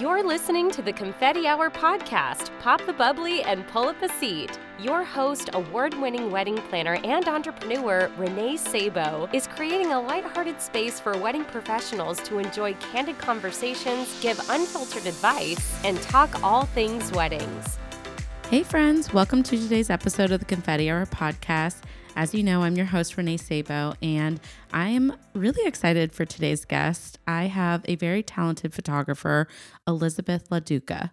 You're listening to the Confetti Hour podcast. Pop the bubbly and pull up a seat. Your host, award winning wedding planner and entrepreneur Renee Sabo, is creating a lighthearted space for wedding professionals to enjoy candid conversations, give unfiltered advice, and talk all things weddings. Hey, friends, welcome to today's episode of the Confetti Hour podcast. As you know, I'm your host, Renee Sabo, and I am really excited for today's guest. I have a very talented photographer, Elizabeth LaDuca.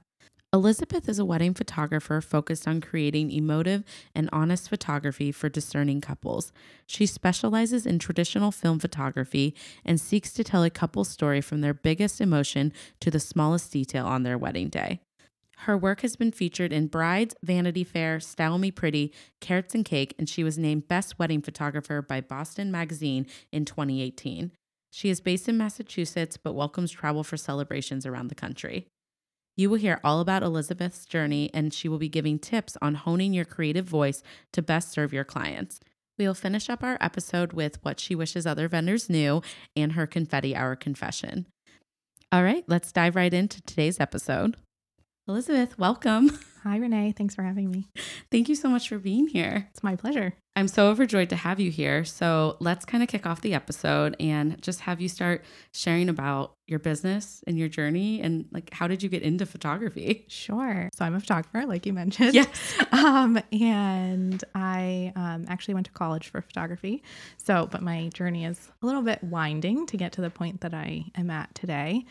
Elizabeth is a wedding photographer focused on creating emotive and honest photography for discerning couples. She specializes in traditional film photography and seeks to tell a couple's story from their biggest emotion to the smallest detail on their wedding day. Her work has been featured in Brides, Vanity Fair, Style Me Pretty, Carats and Cake, and she was named Best Wedding Photographer by Boston Magazine in 2018. She is based in Massachusetts but welcomes travel for celebrations around the country. You will hear all about Elizabeth's journey, and she will be giving tips on honing your creative voice to best serve your clients. We will finish up our episode with what she wishes other vendors knew and her confetti hour confession. All right, let's dive right into today's episode. Elizabeth, welcome. Hi, Renee. Thanks for having me. Thank you so much for being here. It's my pleasure. I'm so overjoyed to have you here. So let's kind of kick off the episode and just have you start sharing about your business and your journey and like how did you get into photography? Sure. So I'm a photographer, like you mentioned. Yes. um, and I um, actually went to college for photography. So, but my journey is a little bit winding to get to the point that I am at today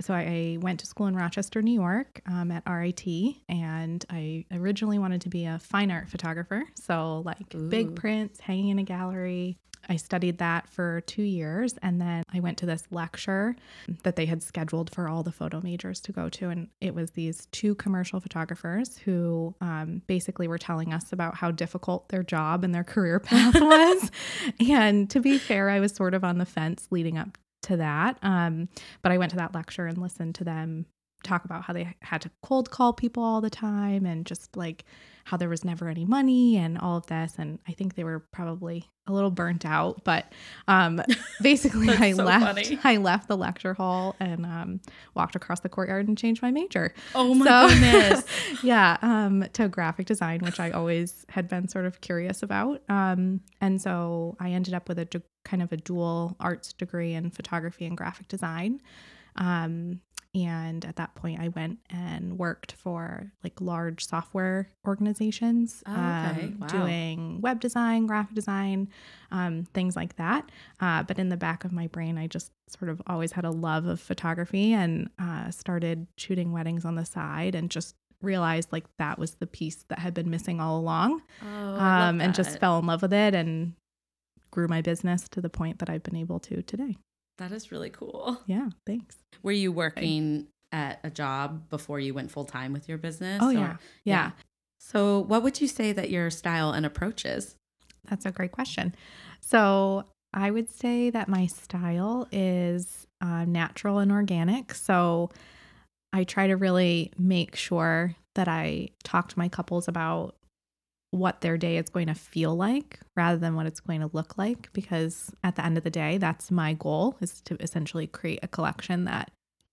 so I went to school in Rochester, New York um, at RIT, and I originally wanted to be a fine art photographer. So, like Ooh. big prints, hanging in a gallery. I studied that for two years, and then I went to this lecture that they had scheduled for all the photo majors to go to. And it was these two commercial photographers who um, basically were telling us about how difficult their job and their career path was. and to be fair, I was sort of on the fence leading up to that. Um, but I went to that lecture and listened to them talk about how they had to cold call people all the time and just like how there was never any money and all of this and i think they were probably a little burnt out but um, basically i so left funny. i left the lecture hall and um, walked across the courtyard and changed my major oh my so, goodness yeah um, to graphic design which i always had been sort of curious about um, and so i ended up with a kind of a dual arts degree in photography and graphic design. Um, and at that point, I went and worked for like large software organizations, oh, okay. um, wow. doing web design, graphic design, um, things like that. Uh, but in the back of my brain, I just sort of always had a love of photography and uh, started shooting weddings on the side and just realized like that was the piece that had been missing all along oh, um, and just fell in love with it and grew my business to the point that I've been able to today. That is really cool. Yeah, thanks. Were you working at a job before you went full time with your business? Oh, or? yeah. yeah. So, what would you say that your style and approach is? That's a great question. So, I would say that my style is uh, natural and organic. So, I try to really make sure that I talk to my couples about what their day is going to feel like rather than what it's going to look like because at the end of the day that's my goal is to essentially create a collection that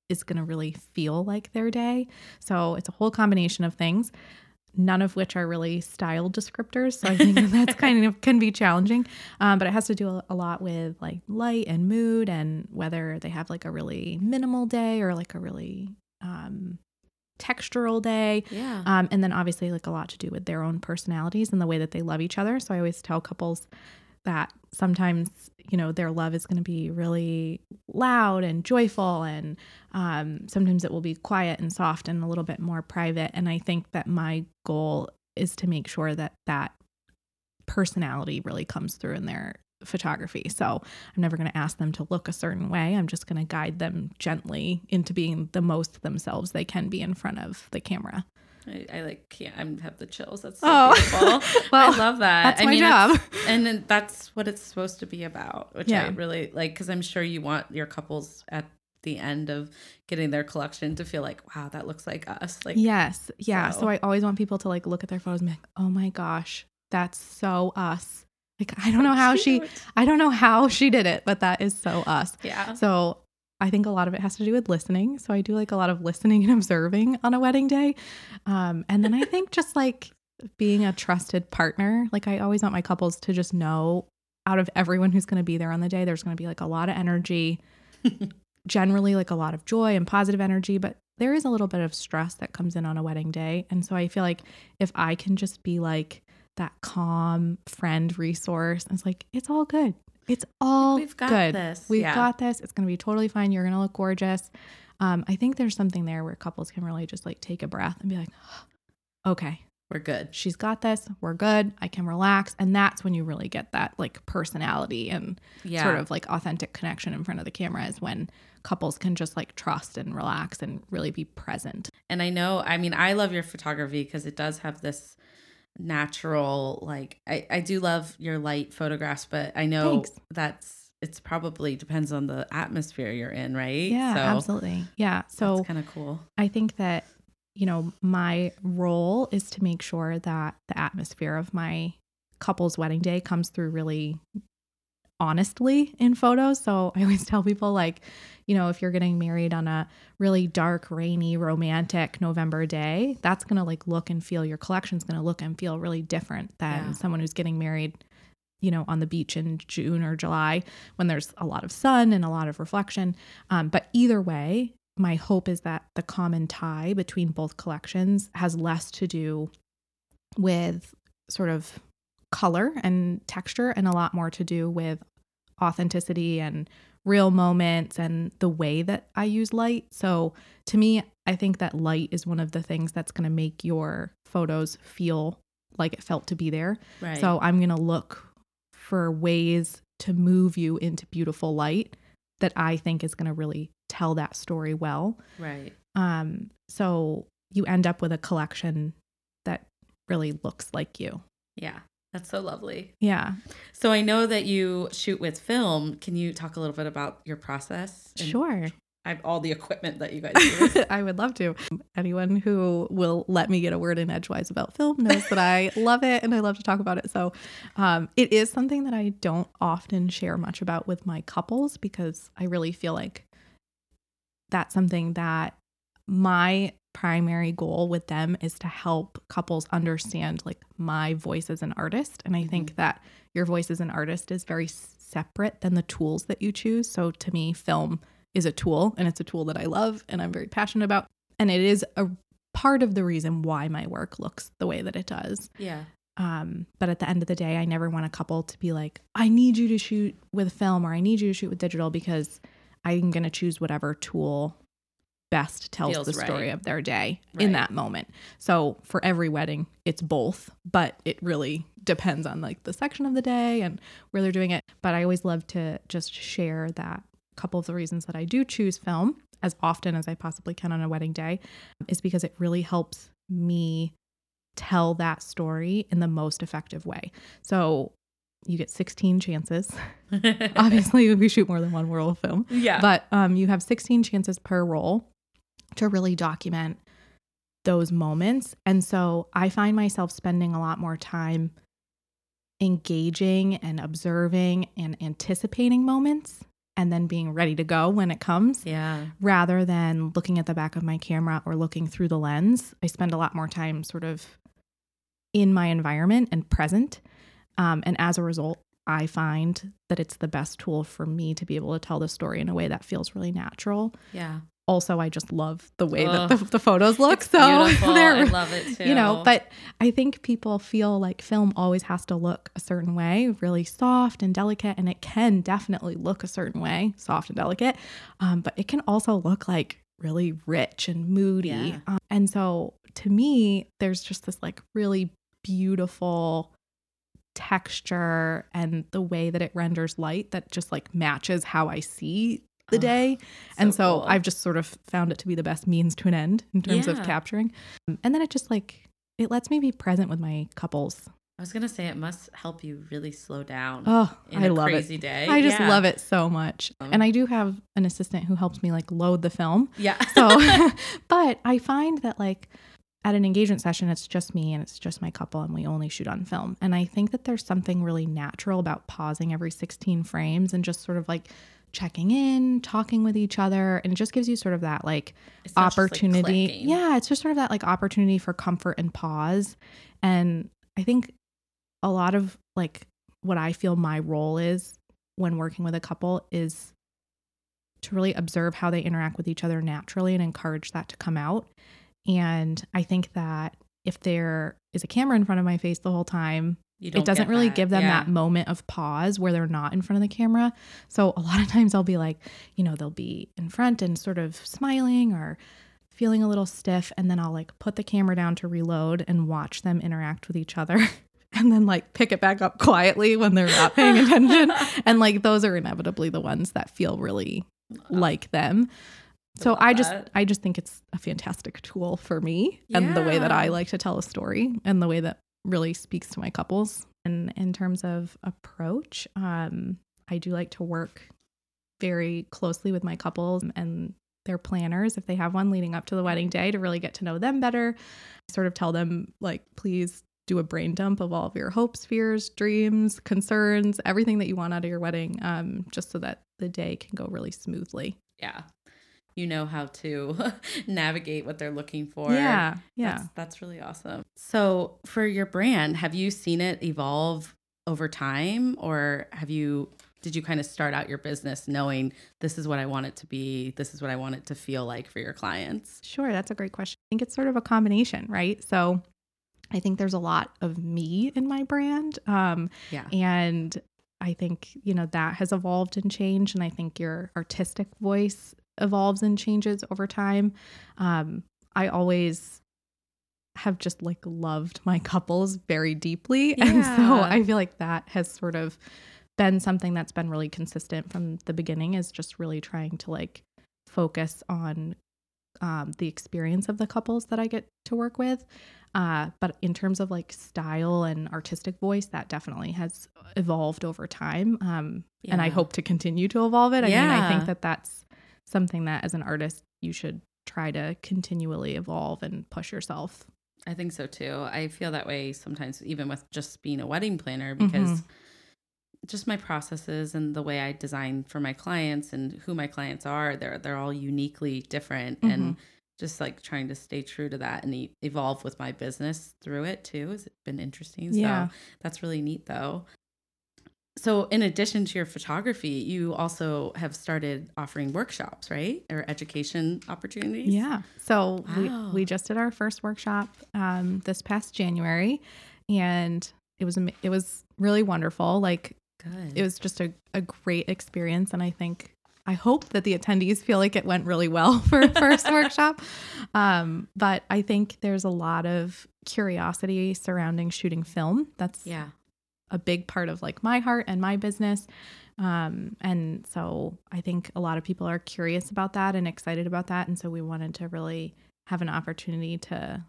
is going to really feel like their day. So it's a whole combination of things none of which are really style descriptors so i think that's kind of can be challenging. Um, but it has to do a lot with like light and mood and whether they have like a really minimal day or like a really um, textural day. Yeah. Um, and then obviously like a lot to do with their own personalities and the way that they love each other. So I always tell couples that sometimes you know their love is going to be really loud and joyful and um, sometimes it will be quiet and soft and a little bit more private and i think that my goal is to make sure that that personality really comes through in their photography. So I'm never going to ask them to look a certain way. I'm just going to guide them gently into being the most themselves they can be in front of the camera. I, I like can't I have the chills. That's so oh. beautiful. well, I love that. That's I my mean, job. And then that's what it's supposed to be about, which yeah. I really like because I'm sure you want your couples at the end of getting their collection to feel like, wow, that looks like us. Like yes, yeah. So, so I always want people to like look at their photos and be like, oh my gosh, that's so us. Like I don't know how she I don't know how she did it, but that is so us. Yeah. So I think a lot of it has to do with listening. So I do like a lot of listening and observing on a wedding day. Um, and then I think just like being a trusted partner, like I always want my couples to just know out of everyone who's going to be there on the day, there's going to be like a lot of energy, generally like a lot of joy and positive energy, but there is a little bit of stress that comes in on a wedding day. And so I feel like if I can just be like that calm friend resource, it's like, it's all good. It's all We've got good. this. We've Yeah. got this. It's going to be totally fine. You're going to look gorgeous. Um, I think there's something there where couples can really just like take a breath and be like, okay, We're good. she's got this. We're good. I can relax. And that's when you really get that like personality and Yeah. sort of like authentic connection in front of the camera is when couples can just like trust and relax and really be present. And I know, I mean, I love your photography because it does have this natural, like, I, I do love your light photographs, but I know Thanks. that's, it's probably depends on the atmosphere you're in, right? Yeah, so absolutely. Yeah. So kind of cool. I think that, you know, my role is to make sure that the atmosphere of my couple's wedding day comes through really honestly in photos. So I always tell people, like, you know, if you're getting married on a really dark, rainy, romantic November day, that's going to like look and feel, your collection's going to look and feel really different than Yeah. someone who's getting married. You know, on the beach in June or July when there's a lot of sun and a lot of reflection. Um, but either way, my hope is that the common tie between both collections has less to do with sort of color and texture and a lot more to do with authenticity and real moments and the way that I use light. So to me, I think that light is one of the things that's going to make your photos feel like it felt to be there. Right. So I'm going to look for ways to move you into beautiful light that I think is going to really tell that story well. right. Um, so you end up with a collection that really looks like you. Yeah. That's so lovely. Yeah, So I know that you shoot with film. Can you talk a little bit about your process? sure. I have all the equipment that you guys use. I would love to. Anyone who will let me get a word in edgewise about film knows that I love it and I love to talk about it. So, um, it is something that I don't often share much about with my couples because I really feel like that's something that my primary goal with them is to help couples understand like my voice as an artist. And I think that your voice as an artist is very separate than the tools that you choose. So to me, film is a tool and it's a tool that I love and I'm very passionate about. And it is a part of the reason why my work looks the way that it does. yeah. Um, but at the end of the day, I never want a couple to be like, I need you to shoot with film or I need you to shoot with digital because I'm going to choose whatever tool best tells Feels the story right. of their day Right. in that moment. So for every wedding, it's both, but it really depends on like the section of the day and where they're doing it. But I always love to just share that a couple of the reasons that I do choose film as often as I possibly can on a wedding day is because it really helps me tell that story in the most effective way. So you get 16 chances. Obviously, we shoot more than one roll of film, yeah. but um, you have 16 chances per roll to really document those moments. And so I find myself spending a lot more time engaging and observing and anticipating moments and then being ready to go when it comes yeah. rather than looking at the back of my camera or looking through the lens. I spend a lot more time sort of in my environment and present. Um, and as a result, I find that it's the best tool for me to be able to tell the story in a way that feels really natural. Yeah. Also, I just love the way that the, the photos look. So beautiful. I love it too. you know but i think people feel like film always has to look a certain way really soft and delicate and it can definitely look a certain way soft and delicate um, but it can also look like really rich and moody Yeah. Um, and so to me there's just this like really beautiful texture and the way that it renders light that just like matches how i see the Ugh, day and so cool. I've just sort of found it to be the best means to an end in terms of capturing. And then it just like it lets me be present with my couples. I was gonna say it must help you really slow down Oh, in I a love crazy it. day. I just Yeah. love it so much. Um, And I do have an assistant who helps me like load the film. Yeah. So, but I find that like at an engagement session, it's just me and it's just my couple, and we only shoot on film. And I think that there's something really natural about pausing every 16 frames and just sort of like checking in, talking with each other, and it just gives you sort of that like just, like, opportunity. yeah, it's just sort of that like opportunity for comfort and pause. And I think a lot of like what I feel my role is when working with a couple is to really observe how they interact with each other naturally and encourage that to come out. And I think that if there is a camera in front of my face the whole time, it doesn't really that. give them Yeah. that moment of pause where they're not in front of the camera. So a lot of times I'll be like, you know, they'll be in front and sort of smiling or feeling a little stiff and then I'll like put the camera down to reload and watch them interact with each other and then like pick it back up quietly when they're not paying attention and like those are inevitably the ones that feel really like them. So love I just that. I just think it's a fantastic tool for me and the way that I like to tell a story and the way that really speaks to my couples. And in terms of approach, um, I do like to work very closely with my couples and their planners if they have one leading up to the wedding day to really get to know them better. Sort of tell them like please do a brain dump of all of your hopes, fears, dreams, concerns, everything that you want out of your wedding, um, just so that the day can go really smoothly. Yeah. You know how to navigate what they're looking for. yeah, yeah. That's, that's really awesome. So, for your brand, have you seen it evolve over time or have you did you kind of start out your business knowing this is what I want it to be, this is what I want it to feel like for your clients? Sure, that's a great question. I think it's sort of a combination, right? So I think there's a lot of me in my brand. Um, Yeah. and I think, you know, that has evolved and changed. And I think your artistic voice evolves and changes over time. Um, I always have just like loved my couples very deeply. And so I feel like that has sort of been something that's been really consistent from the beginning is just really trying to like focus on um, the experience of the couples that I get to work with. Uh, but in terms of like style and artistic voice, that definitely has evolved over time. Um, And I hope to continue to evolve it. I mean, I think that that's something that as an artist, you should try to continually evolve and push yourself. I think so too. I feel that way sometimes, even with just being a wedding planner, mm-hmm. because just my processes and the way I design for my clients and who my clients are, they're they're all uniquely different, and mm-hmm. just like trying to stay true to that and evolve with my business through it too has been interesting. Yeah. So that's really neat though. So, in addition to your photography, you also have started offering workshops, right? Or education opportunities? Yeah. So Wow. we, we just did our first workshop um, this past January, and it was it was really wonderful. Like Good. it was just a, a great experience, and I think I hope that the attendees feel like it went really well for a first workshop. Um, but I think there's a lot of curiosity surrounding shooting film. That's yeah. A big part of like my heart and my business. Um, and so I think a lot of people are curious about that and excited about that. And so we wanted to really have an opportunity to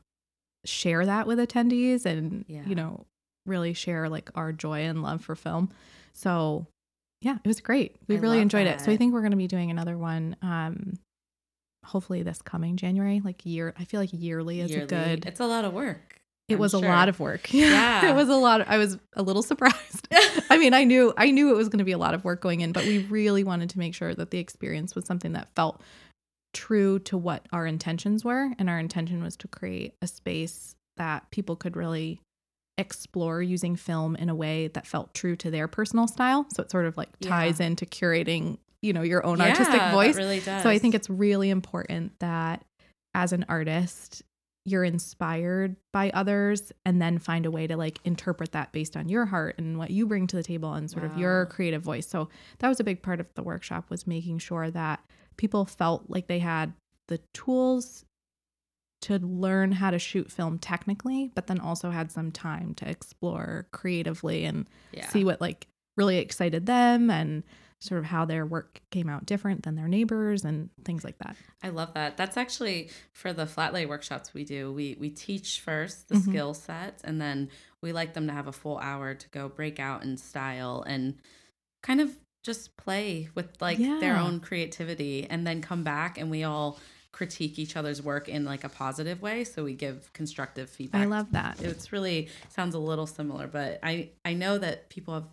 share that with attendees and, Yeah. you know, really share like our joy and love for film. So yeah, it was great. We I really enjoyed it. So I think we're going to be doing another one. Um, hopefully this coming January, like year, I feel like yearly is a Yearly. good, It's a lot of work. It I'm was a lot of work. Yeah. it was a lot. Of, I was a little surprised. I mean, I knew I knew it was going to be a lot of work going in, but we really wanted to make sure that the experience was something that felt true to what our intentions were, and our intention was to create a space that people could really explore using film in a way that felt true to their personal style. So it sort of like ties into curating, you know, your own artistic Yeah, that voice. really does. So I think it's really important that as an artist, you're inspired by others and then find a way to like interpret that based on your heart and what you bring to the table and sort of your creative voice. So that was a big part of the workshop was making sure that people felt like they had the tools to learn how to shoot film technically, but then also had some time to explore creatively and yeah. see what like really excited them and sort of how their work came out different than their neighbors and things like that. I love that. That's actually for the flat lay workshops we do. We we teach first the Mhm. skill sets and then we like them to have a full hour to go break out in style and kind of just play with like their own creativity and then come back and we all critique each other's work in like a positive way so we give constructive feedback I love that. it's really sounds a little similar but i i know that people have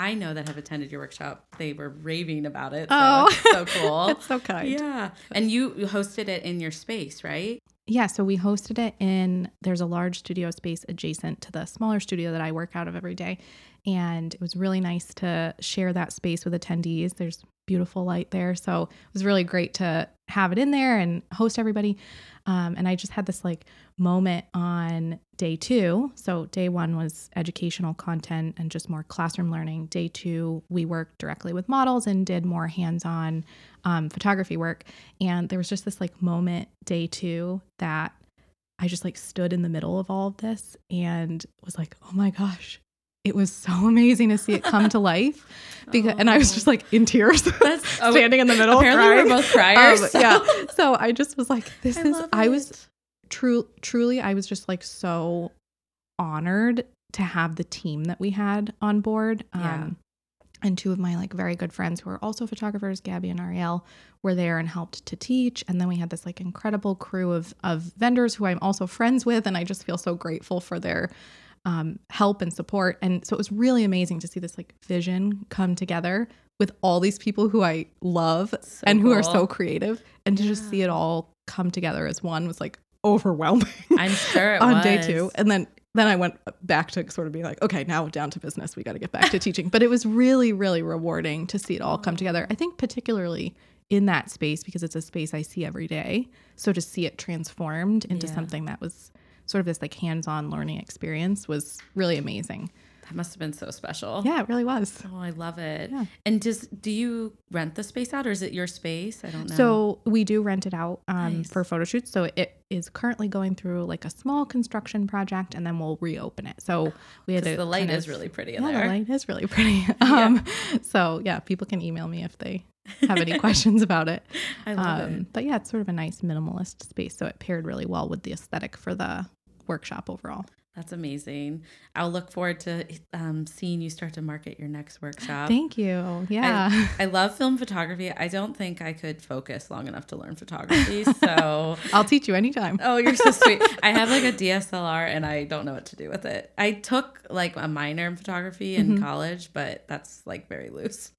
I know that have attended your workshop. They were raving about it. So Oh. it's so cool. That's so kind. yeah. And you you hosted it in your space, right? Yeah, so we hosted it in there's a large studio space adjacent to the smaller studio that I work out of every day. And it was really nice to share that space with attendees. There's beautiful light there. So it was really great to have it in there and host everybody. Um, and I just had this like moment on day two. So day one was educational content and just more classroom learning. Day two, we worked directly with models and did more hands on um, photography work. And there was just this like moment day two that I just like stood in the middle of all of this and was like, oh my gosh, it was so amazing to see it come to life. Because and I was just like in tears, That's oh, standing in the middle. Apparently, crying. we're both criers. Um, so- Yeah. So I just was like, this I is. love I was true. Truly, I was just like so honored to have the team that we had on board. Yeah. Um, and two of my like very good friends who are also photographers, Gabby and Ariel, were there and helped to teach. And then we had this like incredible crew of of vendors who I'm also friends with, and I just feel so grateful for their um, help and support. And so it was really amazing to see this like vision come together with all these people who I love So and who are so creative, and to just see it all come together as one was like overwhelming. I'm sure it on day two, and then then I went back to sort of being like, okay, now down to business. We got to get back to teaching. But it was really, really rewarding to see it all come together. I think particularly in that space because it's a space I see every day. So to see it transformed into Yeah. something that was sort of this like hands-on learning experience was really amazing. That must have been so special. Yeah, it really was. Oh, I love it. Yeah. And does do you rent the space out or is it your space? I don't know. So we do rent it out um, Nice. for photo shoots. So it is currently going through like a small construction project, and then we'll reopen it. So we had to the light kind is really pretty yeah, there. the light is really pretty. Um, so yeah, people can email me if they have any questions about it. I love Um, it. but yeah, it's sort of a nice minimalist space, so it paired really well with the aesthetic for the workshop overall. That's amazing. I'll look forward to um, seeing you start to market your next workshop. Thank you. Yeah. I, I love film photography. I don't think I could focus long enough to learn photography. So, I'll teach you anytime. oh, you're so sweet. I have like a DSLR and I don't know what to do with it. I took like a minor in photography in Mhm. college, but that's like very loose.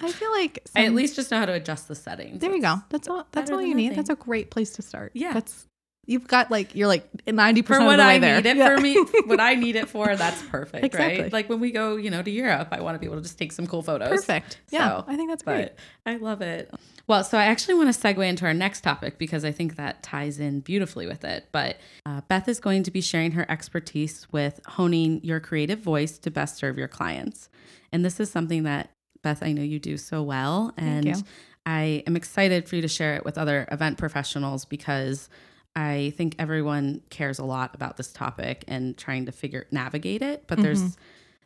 I feel like I at least just know how to adjust the settings. there you go. That's all. That's all you need. nothing. That's a great place to start. Yeah. That's you've got like you're like ninety percent of what the way I there. need it Yeah. for me, what I need it for, that's perfect, Exactly. right? Like when we go, you know, to Europe, I want to be able to just take some cool photos. Perfect. Yeah, I think that's great. I love it. Well, so I actually want to segue into our next topic because I think that ties in beautifully with it. But uh, Beth is going to be sharing her expertise with honing your creative voice to best serve your clients. And this is something that, Beth, I know you do so well. And. I am excited for you to share it with other event professionals because I think everyone cares a lot about this topic and trying to figure navigate it, but there's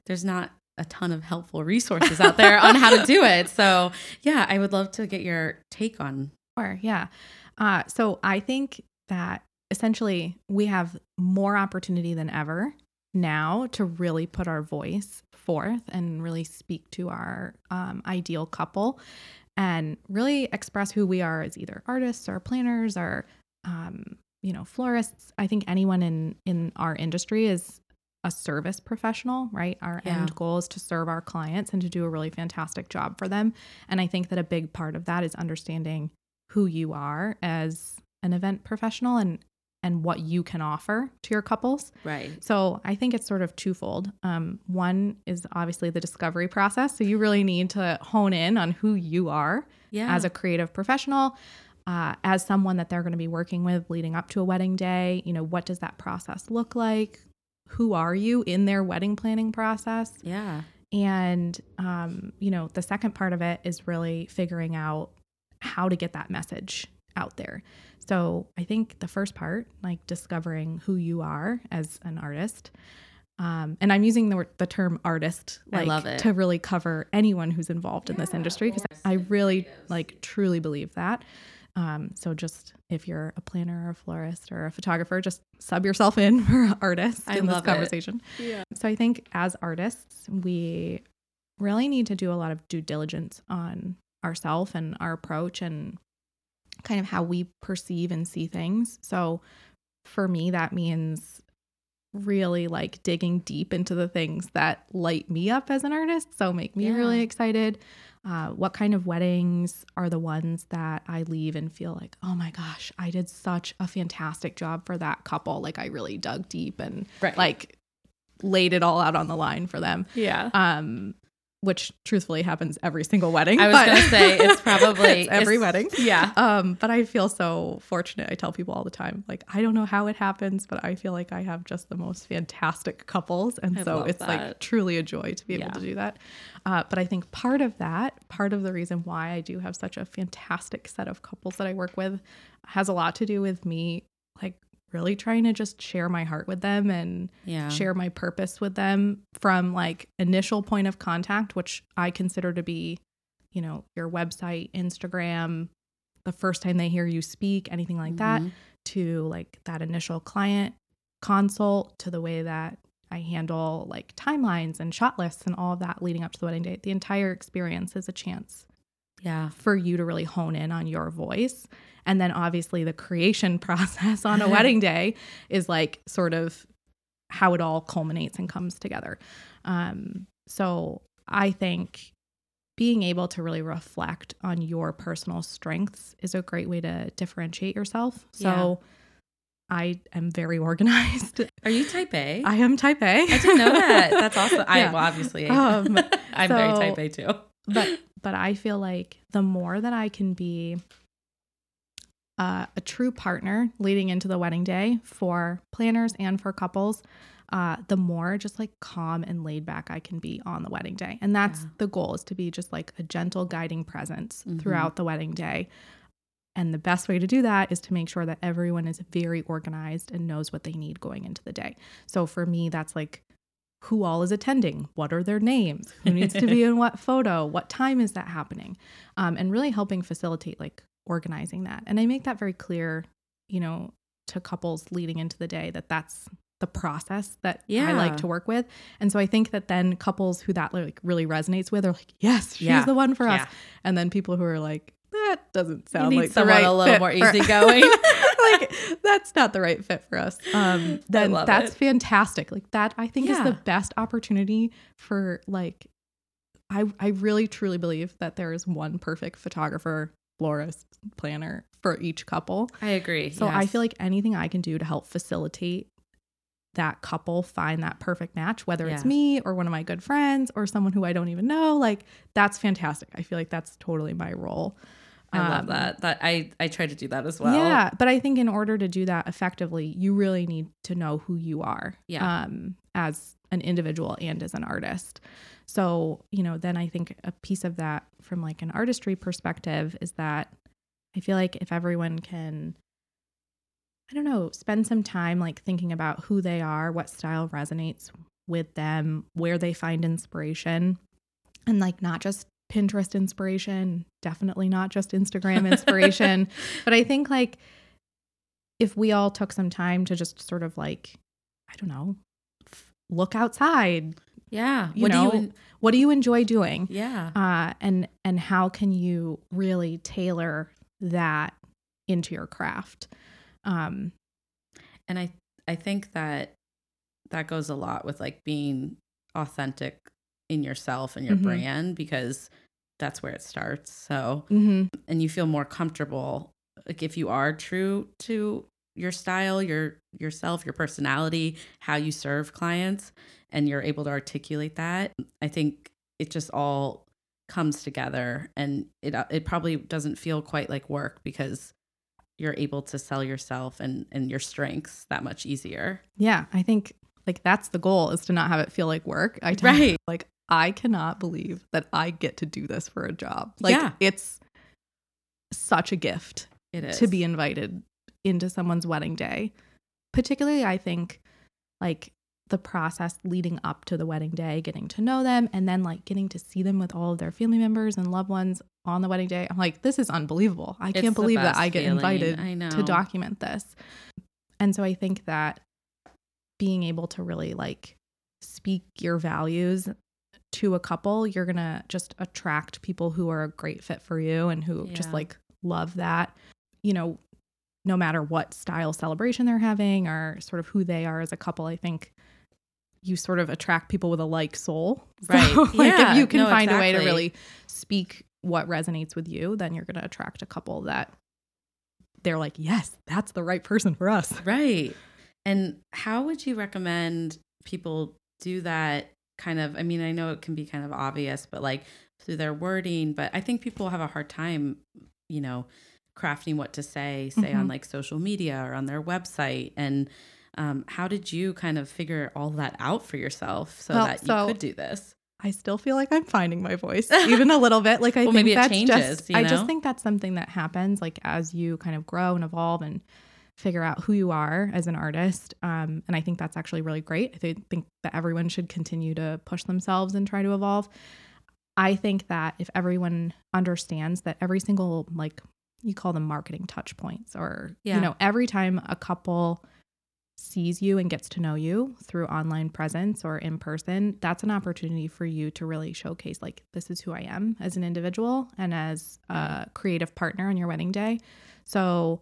there's not a ton of helpful resources out there on how to do it. So, yeah, I would love to get your take on Sure, yeah. Uh, so I think that essentially we have more opportunity than ever now to really put our voice forth and really speak to our um, ideal couple and really express who we are as either artists or planners or um, you know florists i think anyone in in our industry is a service professional right our Yeah. end goal is to serve our clients and to do a really fantastic job for them and i think that a big part of that is understanding who you are as an event professional and and what you can offer to your couples right. so I think it's sort of twofold. Um, one is obviously the discovery process. So you really need to hone in on who you are Yeah. as a creative professional, uh, as someone that they're going to be working with leading up to a wedding day. You know, what does that process look like? Who are you in their wedding planning process? yeah. And, um, you know, the second part of it is really figuring out how to get that message out there. So I think the first part, like discovering who you are as an artist, um, and I'm using the, the term artist I like love it. to really cover anyone who's involved in this industry because I really like truly believe that. Um, so just if you're a planner or a florist or a photographer, just sub yourself in for artists I in this love it. conversation. Yeah. So I think as artists, we really need to do a lot of due diligence on ourselves and our approach and kind of how we perceive and see things. So for me, that means really like digging deep into the things that light me up as an artist. So make me Yeah. really excited. Uh, what kind of weddings are the ones that I leave and feel like, oh my gosh, I did such a fantastic job for that couple. Like I really dug deep and Right. like laid it all out on the line for them. Yeah. Um, which truthfully happens every single wedding. I was but- gonna say it's probably It's every it's- wedding. Yeah. Um, but I feel so fortunate. I tell people all the time, like, I don't know how it happens, but I feel like I have just the most fantastic couples. And I so it's that. like truly a joy to be able to do that. Uh, but I think part of that, part of the reason why I do have such a fantastic set of couples that I work with has a lot to do with me, like, really trying to just share my heart with them and Yeah. share my purpose with them from like initial point of contact which i consider to be you know your website instagram the first time they hear you speak anything like that Mhm. to like that initial client consult to the way that i handle like timelines and shot lists and all of that leading up to the wedding date the entire experience is a chance Yeah. for you to really hone in on your voice. And then obviously the creation process on a wedding day is like sort of how it all culminates and comes together. Um, so I think being able to really reflect on your personal strengths is a great way to differentiate yourself. So I am very organized. Are you type A? I am type A. I didn't know that. That's awesome. I Yeah. well, obviously Um, I'm very type A too. but but I feel like the more that I can be uh, a true partner leading into the wedding day for planners and for couples, uh, the more just like calm and laid back I can be on the wedding day. And that's Yeah. the goal is to be just like a gentle guiding presence Mhm. throughout the wedding day. And the best way to do that is to make sure that everyone is very organized and knows what they need going into the day. So for me, that's like who all is attending, what are their names, who needs to be in what photo, what time is that happening, um, and really helping facilitate like organizing that. And I make that very clear, you know, to couples leading into the day that that's the process that I like to work with. And so I think that then couples who that like really resonates with are like, yes, she's Yeah. the one for us. Yeah. And then people who are like, that doesn't sound like someone right a little more easygoing. like that's not the right fit for us. Um, then that's it. fantastic. Like that, I think is the best opportunity for like. I I really truly believe that there is one perfect photographer, florist, planner for each couple. I agree. So I feel like anything I can do to help facilitate that couple find that perfect match, whether it's me or one of my good friends or someone who I don't even know, like that's fantastic. I feel like that's totally my role. I love Um, that. That I I try to do that as well. yeah, but I think in order to do that effectively, you really need to know who you are. Yeah. Um, as an individual and as an artist. So, you know, then I think a piece of that from like an artistry perspective is that I feel like if everyone can I don't know, spend some time like thinking about who they are, what style resonates with them, where they find inspiration, and like not just Pinterest inspiration, definitely not just Instagram inspiration, but I think like if we all took some time to just sort of like, I don't know, look outside, Yeah. you what know, do you what do you enjoy doing? Yeah. uh, and and how can you really tailor that into your craft um and i i think that that goes a lot with like being authentic in yourself and your Mhm. brand because that's where it starts so mhm, and you feel more comfortable like if you are true to your style your yourself your personality how you serve clients and you're able to articulate that i think it just all comes together and it uh, it probably doesn't feel quite like work because you're able to sell yourself and and your strengths that much easier yeah i think like that's the goal is to not have it feel like work i tell- Right. like i cannot believe that i get to do this for a job like Yeah. it's such a gift it is to be invited into someone's wedding day. Particularly, I think like the process leading up to the wedding day, getting to know them, and then like getting to see them with all of their family members and loved ones on the wedding day. I'm like, this is unbelievable. I It's can't believe that I get feeling. invited I know. to document this. And so I think that being able to really like speak your values to a couple, you're going to just attract people who are a great fit for you and who just like love that. You know, no matter what style celebration they're having or sort of who they are as a couple, I think you sort of attract people with a like soul. Right. So, like Yeah. if you can No, find a way to really speak what resonates with you, then you're going to attract a couple that they're like, yes, that's the right person for us. Right. And how would you recommend people do that kind of? I mean, I know it can be kind of obvious, but like through their wording, but I think people have a hard time, you know, crafting what to say, say on Mhm. like social media or on their website. And um, how did you kind of figure all that out for yourself so Well, that you so- could do this? I still feel like I'm finding my voice even a little bit. Like I Well, think maybe it that's changes, just you I just think that's something that happens like as you kind of grow and evolve and figure out who you are as an artist. Um, and I think that's actually really great. I thi- think that everyone should continue to push themselves and try to evolve. I think that if everyone understands that every single like you call them marketing touch points or Yeah. you know every time a couple sees you and gets to know you through online presence or in person, that's an opportunity for you to really showcase like this is who I am as an individual and as a creative partner on your wedding day. So,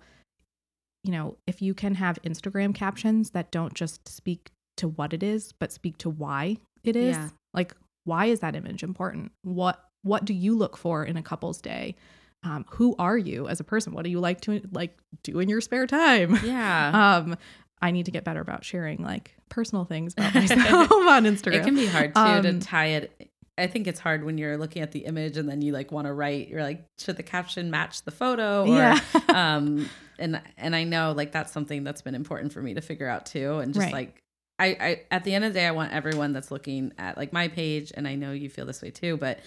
you know, if you can have Instagram captions that don't just speak to what it is, but speak to why it is. Yeah. Like why is that image important? What what do you look for in a couple's day? Um, who are you as a person? What do you like to like do in your spare time? Yeah. um i need to get better about sharing like personal things about myself on instagram It can be hard too Um, to tie it. I think it's hard when you're looking at the image and then you like want to write. You're like, should the caption match the photo? Or, yeah um, and and I know like that's something that's been important for me to figure out too. And just Right. like, I, I at the end of the day, I want everyone that's looking at like my page, and I know you feel this way too, but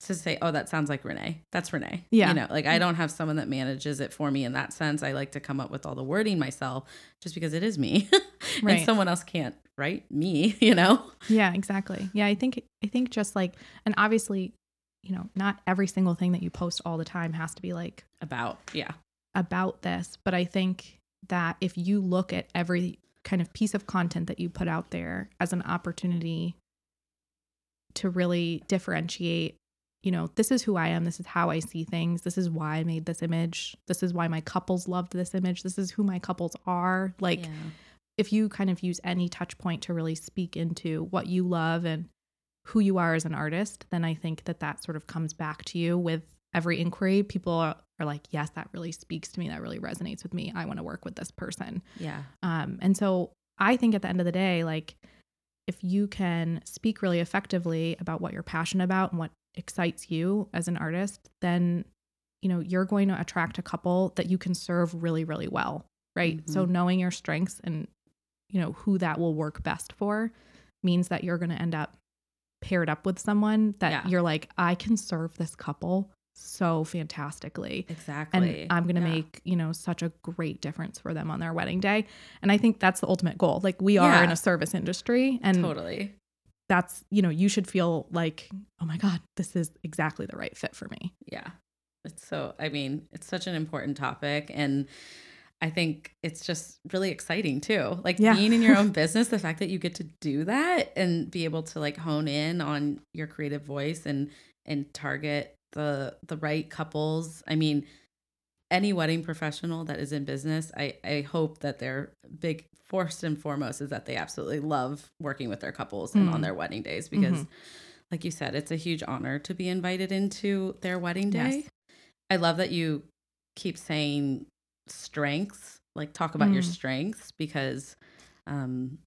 to say, oh, that sounds like Renee. That's Renee. Yeah. You know, like I mm. don't have someone that manages it for me in that sense. I like to come up with all the wording myself just because it is me. and someone else can't write me, you know? yeah exactly yeah i think i think just like and obviously you know not every single thing that you post all the time has to be like About, yeah. about this but i think that if you look at every kind of piece of content that you put out there as an opportunity to really differentiate you know this is who i am this is how i see things this is why i made this image this is why my couples loved this image this is who my couples are like yeah. if you kind of use any touch point to really speak into what you love and who you are as an artist, then I think that that sort of comes back to you with every inquiry. People are, are like, yes, that really speaks to me. That really resonates with me. I want to work with this person. Yeah. Um, and so I think at the end of the day, like if you can speak really effectively about what you're passionate about and what excites you as an artist, then you know you're going to attract a couple that you can serve really, really well, right? So Mhm. knowing your strengths and you know who that will work best for means that you're going to end up paired up with someone that Yeah. you're like, I can serve this couple so fantastically Exactly. and I'm going to Yeah. make, you know, such a great difference for them on their wedding day. And I think that's the ultimate goal. Like we are in a service industry and totally. That's, you know, you should feel like, "Oh my god, this is exactly the right fit for me." Yeah. It's so, I mean, it's such an important topic. And I think it's just really exciting too. Like Yeah. being in your own business, the fact that you get to do that and be able to like hone in on your creative voice and and target the the right couples. I mean, any wedding professional that is in business, I I hope that their big first and foremost is that they absolutely love working with their couples and on Mm. their wedding days because Mhm. like you said, it's a huge honor to be invited into their wedding day. Yes. I love that you keep saying strengths, like talk about your Mm. strengths because um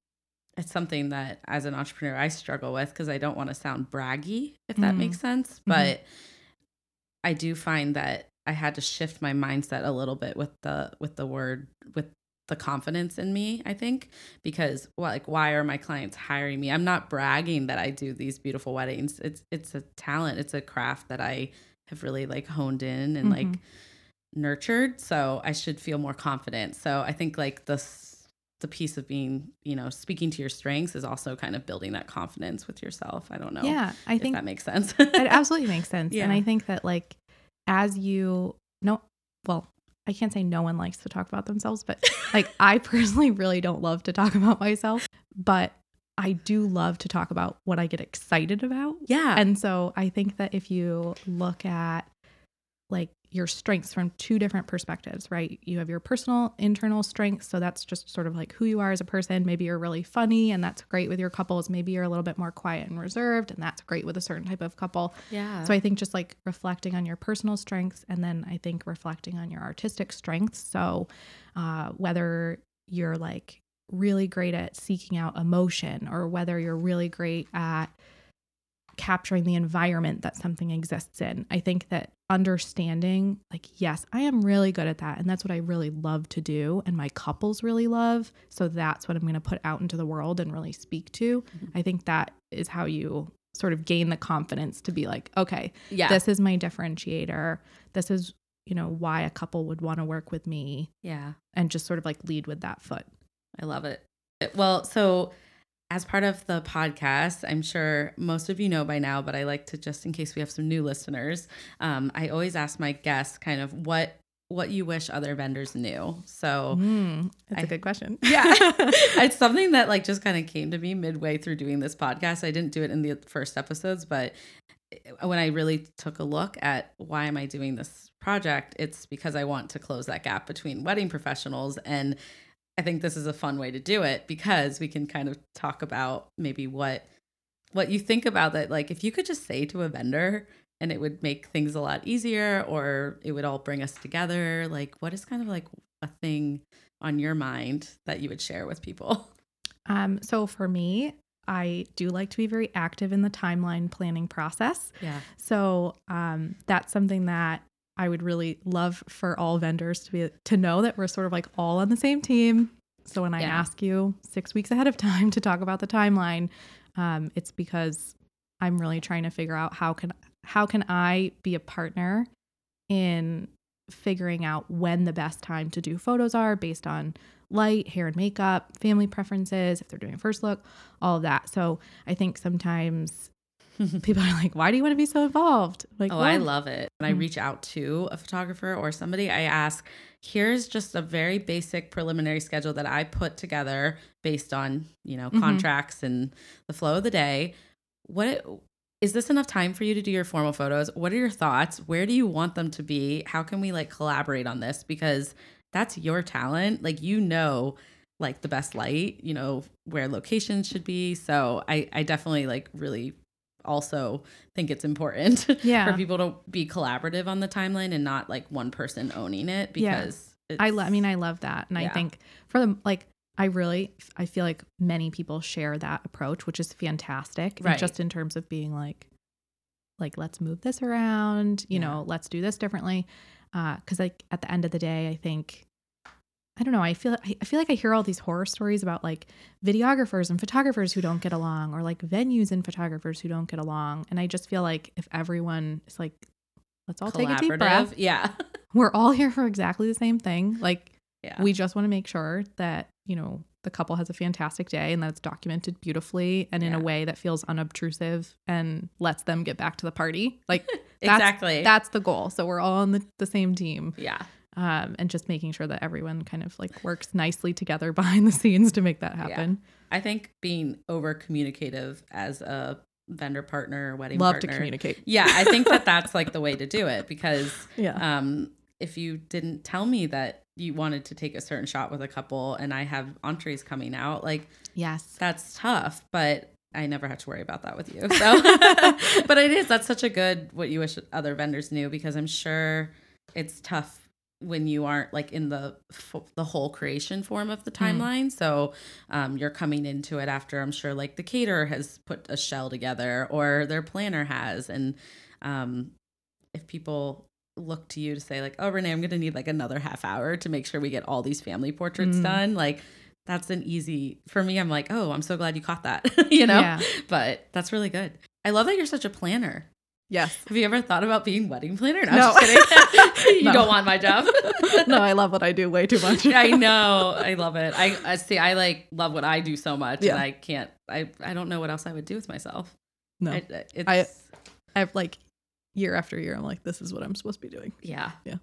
it's something that as an entrepreneur I struggle with because I don't want to sound braggy if that Mm. makes sense, but I do find that I had to shift my mindset a little bit with the with the word with the confidence in me, I think, because well, like why are my clients hiring me? I'm not bragging that I do these beautiful weddings. It's it's a talent, it's a craft that I have really like honed in and like Mhm. nurtured, so I should feel more confident. So I think like this the piece of being, you know, speaking to your strengths is also kind of building that confidence with yourself. I don't know Yeah, I if think that makes sense. it absolutely makes sense. Yeah. And I think that like as you no well, I can't say no one likes to talk about themselves, but like I personally really don't love to talk about myself, but I do love to talk about what I get excited about. yeah. And so I think that if you look at like your strengths from two different perspectives, right? You have your personal internal strengths. So that's just sort of like who you are as a person. Maybe you're really funny and that's great with your couples. Maybe you're a little bit more quiet and reserved and that's great with a certain type of couple. Yeah. So I think just like reflecting on your personal strengths and then I think reflecting on your artistic strengths. So uh, whether you're like really great at seeking out emotion or whether you're really great at capturing the environment that something exists in. I think that understanding, like, yes, I am really good at that. And that's what I really love to do. And my couples really love. So that's what I'm going to put out into the world and really speak to. Mm-hmm. I think that is how you sort of gain the confidence to be like, okay, yeah. this is my differentiator. This is, you know, why a couple would want to work with me yeah. and just sort of like lead with that foot. I love it. Well, so as part of the podcast, I'm sure most of you know by now, but I like to just in case we have some new listeners, um, I always ask my guests kind of what what you wish other vendors knew. So Mm, that's I- a good question. yeah, it's something that like just kind of came to me midway through doing this podcast. I didn't do it in the first episodes, but when I really took a look at why am I doing this project, it's because I want to close that gap between wedding professionals and I think this is a fun way to do it because we can kind of talk about maybe what what you think about that. Like if you could just say to a vendor and it would make things a lot easier or it would all bring us together like what is kind of like a thing on your mind that you would share with people? Um, so for me, I do like to be very active in the timeline planning process. yeah. So um, that's something that I would really love for all vendors to be to know that we're sort of like all on the same team. So when I Yeah. ask you six weeks ahead of time to talk about the timeline, um, it's because I'm really trying to figure out how can how can I be a partner in figuring out when the best time to do photos are based on light, hair and makeup, family preferences, if they're doing a first look, all of that. So I think sometimes people are like, why do you want to be so involved? Like, oh i love it. When i Mm. reach out to a photographer or somebody i ask here's just a very basic preliminary schedule that i put together based on you know Mhm. contracts and the flow of the day. What is this enough time for you to do your formal photos? What are your thoughts? Where do you want them to be? How can we like collaborate on this? Because that's your talent. Like you know like the best light you know where locations should be. So i i definitely like really also think it's important Yeah. for people to be collaborative on the timeline and not like one person owning it Yeah. because I, it's- lo- I mean, I love that. And I think for them, like, I really, I feel like many people share that approach, which is fantastic. Right. just in terms of being like, like, let's move this around, you Yeah. know, let's do this differently. Uh, cause like at the end of the day, I think, I don't know. I feel I feel like I hear all these horror stories about like videographers and photographers who don't get along, or like venues and photographers who don't get along. And I just feel like if everyone is like, let's all take a deep breath. yeah We're all here for exactly the same thing. Like yeah we just want to make sure that you know the couple has a fantastic day and that it's documented beautifully and in Yeah. a way that feels unobtrusive and lets them get back to the party like that's, exactly that's the goal so we're all on the, the same team yeah um, and just making sure that everyone kind of like works nicely together behind the scenes to make that happen. I think being over communicative as a vendor partner or wedding love to communicate. Yeah i think that that's like the way to do it because yeah. um if you didn't tell me that you wanted to take a certain shot with a couple and i have entrees coming out like yes. that's tough, but I never have to worry about that with you. So, but it is that's such a good what you wish other vendors knew because I'm sure it's tough when you aren't like in the f- the whole creation form of the timeline. So, um, you're coming into it after I'm sure like the caterer has put a shell together or their planner has, and um, if people look to you to say like, oh Renee, I'm gonna need like another half hour to make sure we get all these family portraits Mm. done, like that's an easy for me i'm like oh i'm so glad you caught that you know Yeah. but that's really good i love that you're such a planner yes have you ever thought about being wedding planner no, No. I'm just kidding. you No. don't want my job no i love what i do way too much i know i love it I, I see i like love what i do so much Yeah. and i can't i i don't know what else i would do with myself no I, uh, it's I- i've like year after year i'm like this is what i'm supposed to be doing yeah Yeah.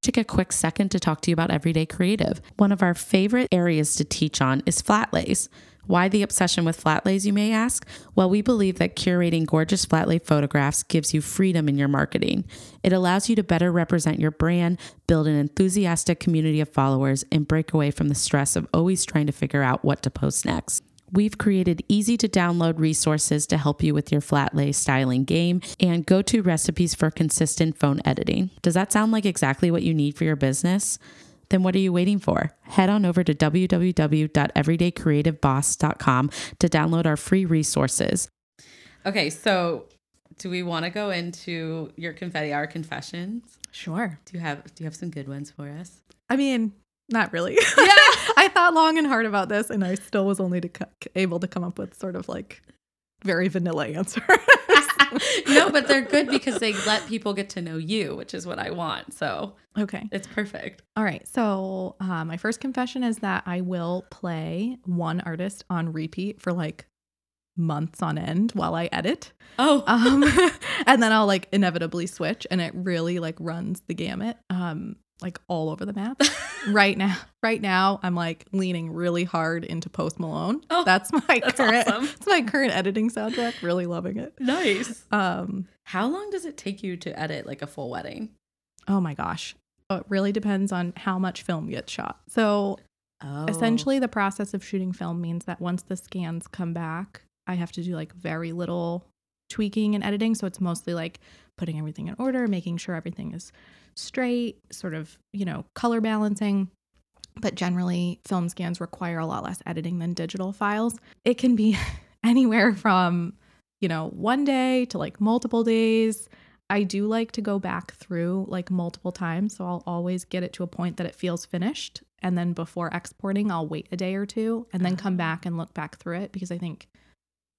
Take a quick second to talk to you about Everyday Creative. One of our favorite areas to teach on is flat lays. Why the obsession with flat lays, you may ask? Well, we believe that curating gorgeous flat lay photographs gives you freedom in your marketing. It allows you to better represent your brand, build an enthusiastic community of followers, and break away from the stress of always trying to figure out what to post next. We've created easy to download resources to help you with your flat lay styling game and go to recipes for consistent phone editing. Does that sound like exactly what you need for your business? Then what are you waiting for? Head on over to www.everydaycreativeboss.com to download our free resources. Okay, so do we want to go into your confetti hour confessions? Sure. Do you have do you have some good ones for us? I mean, not really. Yeah. I thought long and hard about this, and I still was only to able to come up with sort of like very vanilla answers. no, but they're good because they let people get to know you, which is what I want. So okay. it's perfect. All right. So uh, my first confession is that I will play one artist on repeat for like months on end while I edit. Oh, Um, and then I'll like inevitably switch, and it really like runs the gamut. Um, like all over the map. right now, right now, I'm like leaning really hard into Post Malone. Oh, that's my that's current. awesome. It's my current editing soundtrack. Really loving it. nice. Um, How long does it take you to edit like a full wedding? oh my gosh. It really depends on how much film gets shot. So Oh, essentially, the process of shooting film means that once the scans come back, I have to do like very little tweaking and editing. So it's mostly like putting everything in order, making sure everything is straight, sort of, you know, color balancing. But generally, film scans require a lot less editing than digital files. It can be anywhere from, you know, one day to like multiple days. I do like to go back through like multiple times. So I'll always get it to a point that it feels finished. And then before exporting, I'll wait a day or two and then come Ah. back and look back through it because I think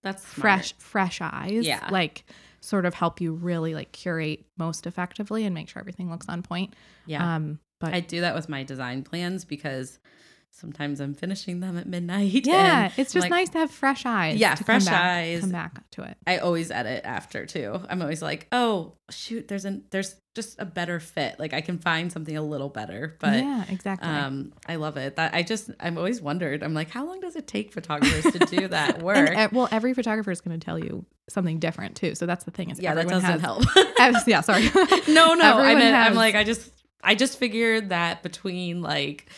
that's smart. fresh fresh eyes Yeah. like sort of help you really like curate most effectively and make sure everything looks on point. Yeah, Um but I do that with my design plans because sometimes I'm finishing them at midnight. yeah, it's just like, nice to have fresh eyes. Yeah, to fresh come back, eyes. Come back to it. I always edit after too. I'm always like, oh shoot, there's an there's just a better fit. Like I can find something a little better. But yeah, exactly. um, I love it. That I just I've always wondered. I'm like, how long does it take photographers to do that work? and, uh, well, every photographer is going to tell you something different too. So that's the thing is yeah, that doesn't has, help. has- yeah, sorry. no, no. I mean, I'm like, I just, I just figured that between like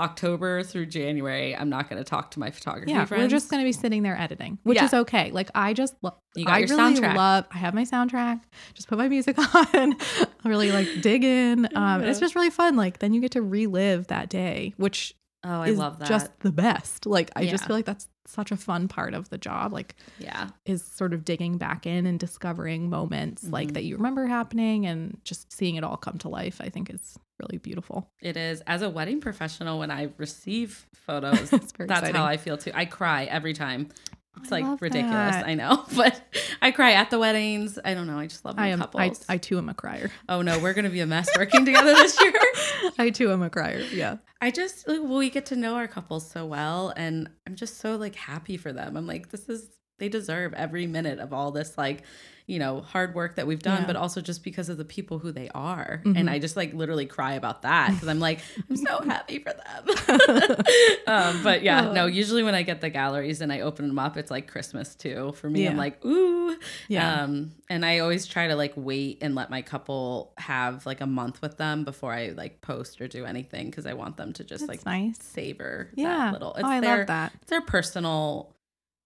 October through January, I'm not going to talk to my photography yeah, friends. we're just going to be sitting there editing, which Yeah. is okay. Like I just, lo- You got I your really soundtrack. love. I have my soundtrack. Just put my music on. Really like dig in. Um, and it's just really fun. Like then you get to relive that day, which Oh, I is love that. just the best. Like I just feel like that's such a fun part of the job. Like yeah, is sort of digging back in and discovering moments like Mhm. that you remember happening and just seeing it all come to life. I think is really beautiful. it is. As a wedding professional, when I receive photos, that's exciting. how I feel too. I cry every time. It's I like ridiculous. that. I know, but I cry at the weddings. I don't know. I just love my I am. I, couples. I too am a crier. oh no, we're gonna be a mess working together this year. I too am a crier. Yeah. I just like, well, we get to know our couples so well, and I'm just so like happy for them. I'm like, this is they deserve every minute of all this like, you know, hard work that we've done, Yeah. but also just because of the people who they are. Mhm. And I just like literally cry about that because I'm like, I'm so happy for them. um, but yeah, no. Usually when I get the galleries and I open them up, it's like Christmas too for me. I'm like, ooh, Yeah. um, and I always try to like wait and let my couple have like a month with them before I like post or do anything because I want them to just That's like nice. savor Yeah. that little. It's oh, I their, love that. It's their personal.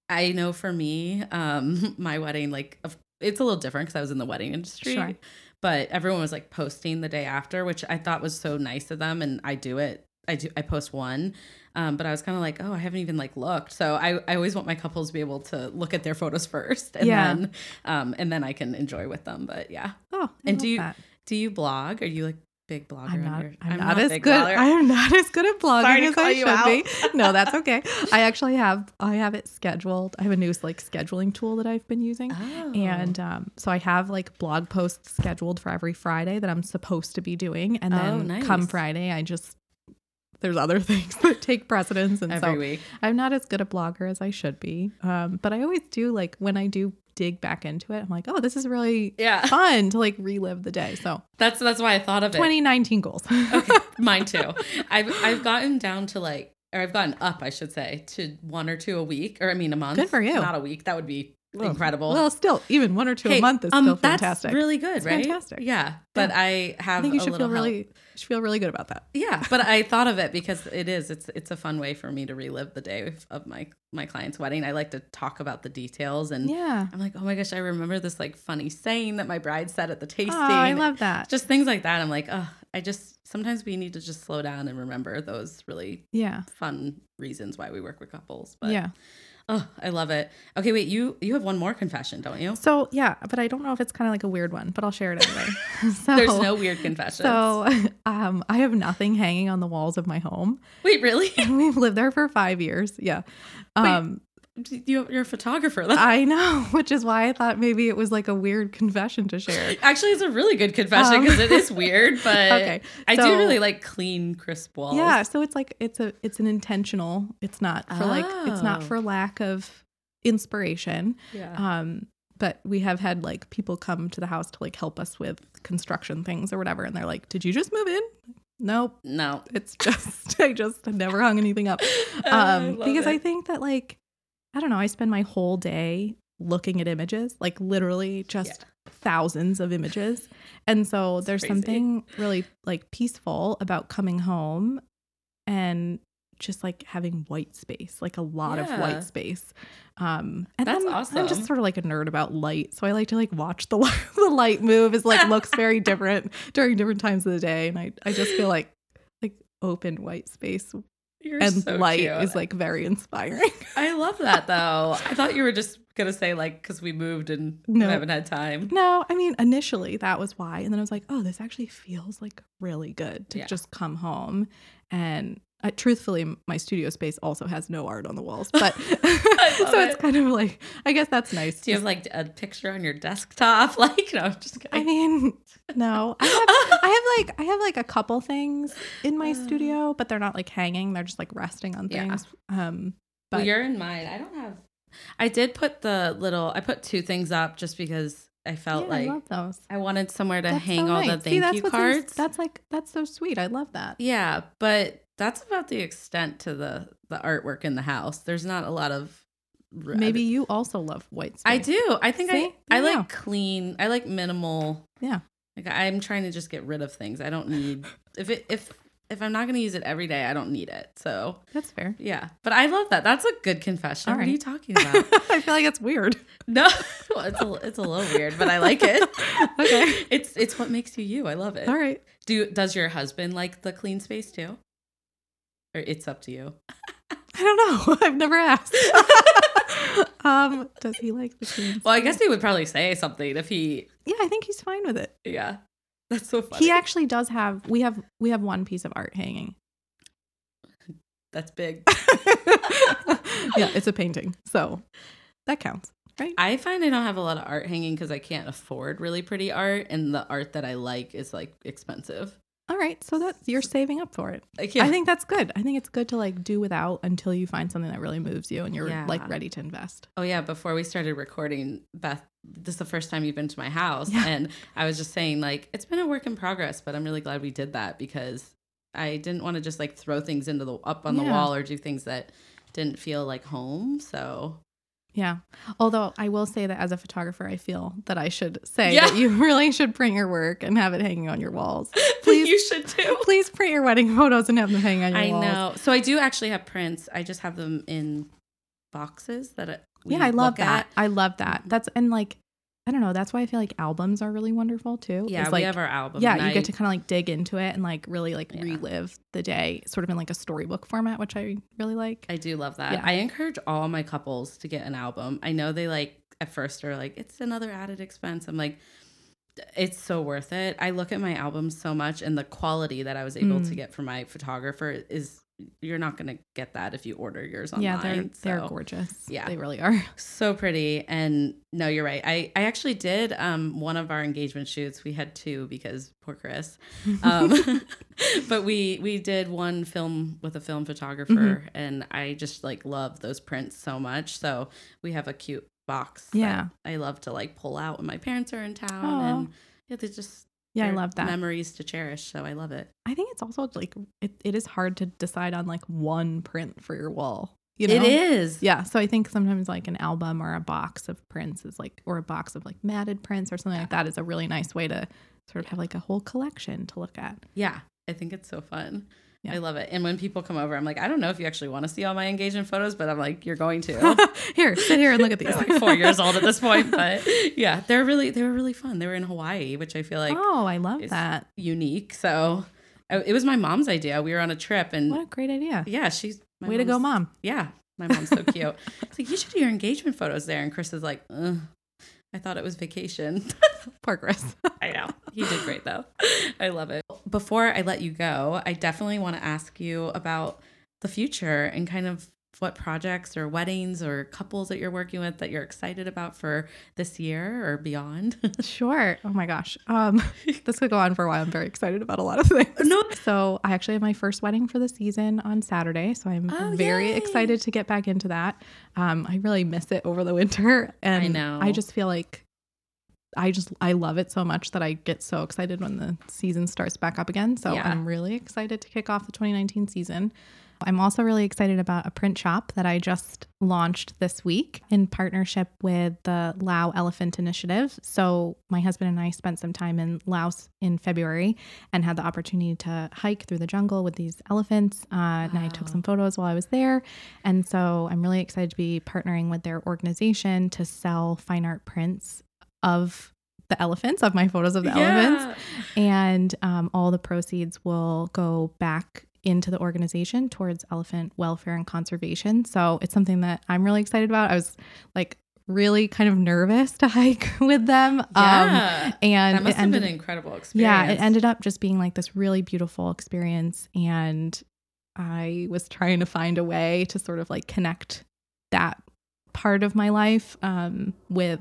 I know for me, um, my wedding like of- it's a little different because I was in the wedding industry. Sure. But everyone was like posting the day after, which I thought was so nice of them, and I do it. I do. I post one, um, but I was kind of like, oh, I haven't even like looked. So I, I always want my couples to be able to look at their photos first, and Yeah. then, um, and then I can enjoy with them. But yeah, Oh, I And do you- that. do you blog? Are you like big blogger? I'm not. your- I'm, not, as big good. blogger. I am not as good at blogging Sorry as I should be. No, that's okay. I actually have. I have it scheduled. I have a new like scheduling tool that I've been using. Oh. And um, so I have like blog posts scheduled for every Friday that I'm supposed to be doing. And then Oh, come. Friday, I just, there's other things that take precedence. And every so week. I'm not as good a blogger as I should be. Um, but I always do like when I do dig back into it, I'm like, oh, this is really Yeah, fun to like relive the day. So that's that's why I thought of it. 2019 goals. okay, mine too. I've I've gotten down to like or I've gotten up, I should say, to one or two a week, or I mean a month. Good for you. Not a week. That would be incredible. Well, still, even one or two Hey, a month is um, still that's fantastic. really good, It's right? fantastic. Yeah, but Yeah. I have. I think you a should little feel really, should feel really good about that. Yeah, but I thought of it because it is. It's it's a fun way for me to relive the day of, of my my client's wedding. I like to talk about the details, and Yeah. I'm like, oh my gosh, I remember this like funny saying that my bride said at the tasting. Oh, I love that. just things like that. I'm like, oh, I just sometimes we need to just slow down and remember those really yeah. fun reasons why we work with couples. But yeah. oh, I love it. Okay, wait, you you have one more confession, don't you? So yeah, but I don't know if it's kind of like a weird one, but I'll share it anyway. so, There's no weird confession. So um, I have nothing hanging on the walls of my home. wait, really? We've lived there for five years. Yeah. Um, you're a photographer. I know, which is why I thought maybe it was like a weird confession to share. Actually, it's a really good confession Um, because it is weird, but Okay, I do really like clean, crisp walls. Yeah, so it's like it's a it's an intentional. It's not for like it's not Oh. for lack of inspiration. yeah. Um, but we have had like people come to the house to like help us with construction things or whatever, and they're like, "Did you just move in?" Nope, no, it's just I just never hung anything up. Um, love because it. I think that like I don't know, I spend my whole day looking at images, like literally just thousands of images. And so there's crazy. something really like peaceful about coming home and just like having white space, like a lot of white space. Um and That's I'm, I'm just sort of like a nerd about light. So I like to like watch the light, the light move is like looks very different during different times of the day. And I, I just feel like like open white space You're and so light cute. is like very inspiring. I love that though. I thought you were just gonna say like because we moved and No. haven't had time. no, I mean initially that was why, and then I was like, oh, this actually feels like really good to Yeah. just come home and. Uh, truthfully, my studio space also has no art on the walls, but so it's it. kind of like I guess that's nice. Do you have like a picture on your desktop? Like no, I'm just kidding. I mean, no, I have, I have like I have like a couple things in my studio, but they're not like hanging; they're just like resting on Uh. Yeah. things. Um, well, but you're in mine. I don't have. I did put the little. I put two things up just because I felt yeah, like I those. I wanted somewhere to That's hang so all the thank See, you cards. that's like that's so sweet. I love that. yeah, but that's about the extent to the the artwork in the house. There's not a lot of. r- uh, Maybe you also love white space. I do. I think See? I I like clean. I like minimal. Yeah. Like I'm trying to just get rid of things. I don't need if it if if I'm not going to use it every day, I don't need it. So That's fair. yeah, but I love that. That's a good confession. All What are you talking about? I feel like it's weird. no, well, it's a it's a little weird, but I like it. Okay. It's it's what makes you you. I love it. All right. Do does your husband like the clean space too? Or it's up to you. I don't know. I've never asked. um, does he like the clean? Well, I guess he would probably say something if he. Yeah, I think he's fine with it. Yeah, that's so funny. He actually does have. We have. We have one piece of art hanging. that's big. yeah, it's a painting, so that counts, right? I find I don't have a lot of art hanging because I can't afford really pretty art, and the art that I like is like expensive. All right, so that you're saving up for it. Like, I think that's good. I think it's good to like do without until you find something that really moves you and you're Yeah. like ready to invest. Oh yeah, before we started recording, Beth, this is the first time you've been to my house, Yeah. and I was just saying like it's been a work in progress, but I'm really glad we did that because I didn't want to just like throw things into the up on the wall or do things that didn't feel like home. So Yeah. Although I will say that as a photographer, I feel that I should say Yeah. that you really should print your work and have it hanging on your walls. Please, you should too. please print your wedding photos and have them hanging on your I walls. I know. So I do actually have prints. I just have them in boxes that Yeah, I love that. at. I love that. Mm-hmm. That's and like I don't know. That's why I feel like albums are really wonderful too. Yeah, It's we like, have our album. yeah, and you get to kind of like dig into it and like really like Yeah. relive the day, sort of in like a storybook format, which I really like. I do love that. Yeah. I encourage all my couples to get an album. I know they like at first are like, it's another added expense. I'm like, it's so worth it. I look at my albums so much and the quality that I was able to Mm. get from my photographer is you're not gonna get that if you order yours online. yeah, they're they're gorgeous. yeah. they really are. so pretty and no you're right i i actually did um one of our engagement shoots we had two because poor chris um but we we did one film with a film photographer Mm-hmm. and i just like love those prints so much so we have a cute box that Yeah. i love to like pull out when my parents are in town Aw. and yeah they just Yeah, I love that. Memories to cherish. So I love it. I think it's also like it, it is hard to decide on like one print for your wall. You know? It is. Yeah. So I think sometimes like an album or a box of prints is like, or a box of like matted prints or something like that is a really nice way to sort of have like a whole collection to look at. Yeah. I think it's so fun. Yeah. I love it. And when people come over, I'm like, I don't know if you actually want to see all my engagement photos, but I'm like, you're going to. here, sit here and look at these. Like four years old at this point, but yeah, they're really they were really fun. They were in Hawaii, which I feel like oh, I love is that. unique. So it was my mom's idea. We were on a trip, and What a great idea. yeah, she's my Way to go, mom. Yeah, my mom's so cute. It's like you should do your engagement photos there, and Chris is like, Ugh, I thought it was vacation. Poor Chris. I know. He did great though. I love it. Before I let you go, I definitely want to ask you about the future and kind of what projects or weddings or couples that you're working with that you're excited about for this year or beyond. Sure. Oh my gosh. Um, this could go on for a while. I'm very excited about a lot of things. No. So I actually have my first wedding for the season on Saturday. So I'm Oh, very yay. excited to get back into that. Um, I really miss it over the winter. And know. I just feel like I just I love it so much that I get so excited when the season starts back up again. So Yeah. I'm really excited to kick off the 2019 season. I'm also really excited about a print shop that I just launched this week in partnership with the Lao Elephant Initiative. So, my husband and I spent some time in Laos in February and had the opportunity to hike through the jungle with these elephants. Uh, And I took some photos while I was there. And so, I'm really excited to be partnering with their organization to sell fine art prints of the elephants, of my photos of the elephants and um, all the proceeds will go back into the organization towards elephant welfare and conservation. So it's something that I'm really excited about. I was like really kind of nervous to hike with them. Yeah. Um, and that must it have been ended, an incredible experience. yeah, it ended up just being like this really beautiful experience. And I was trying to find a way to sort of like connect that part of my life um, with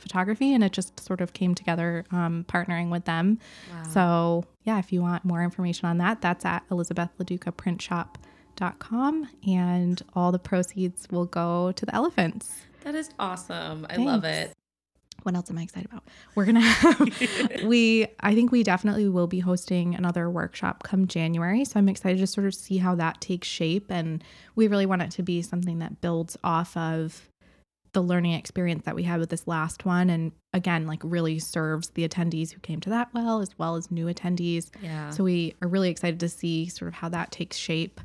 photography. And it just sort of came together um, partnering with them. Wow. So, yeah, if you want more information on that, that's at elizabethladucaprintshop.com and all the proceeds will go to the elephants. that is awesome. I love it. What else am I excited about? We're going to have, we, I think we definitely will be hosting another workshop come January. So I'm excited to sort of see how that takes shape. And we really want it to be something that builds off of the learning experience that we had with this last one. And again, like really serves the attendees who came to that well, as well as new attendees. Yeah. So we are really excited to see sort of how that takes shape.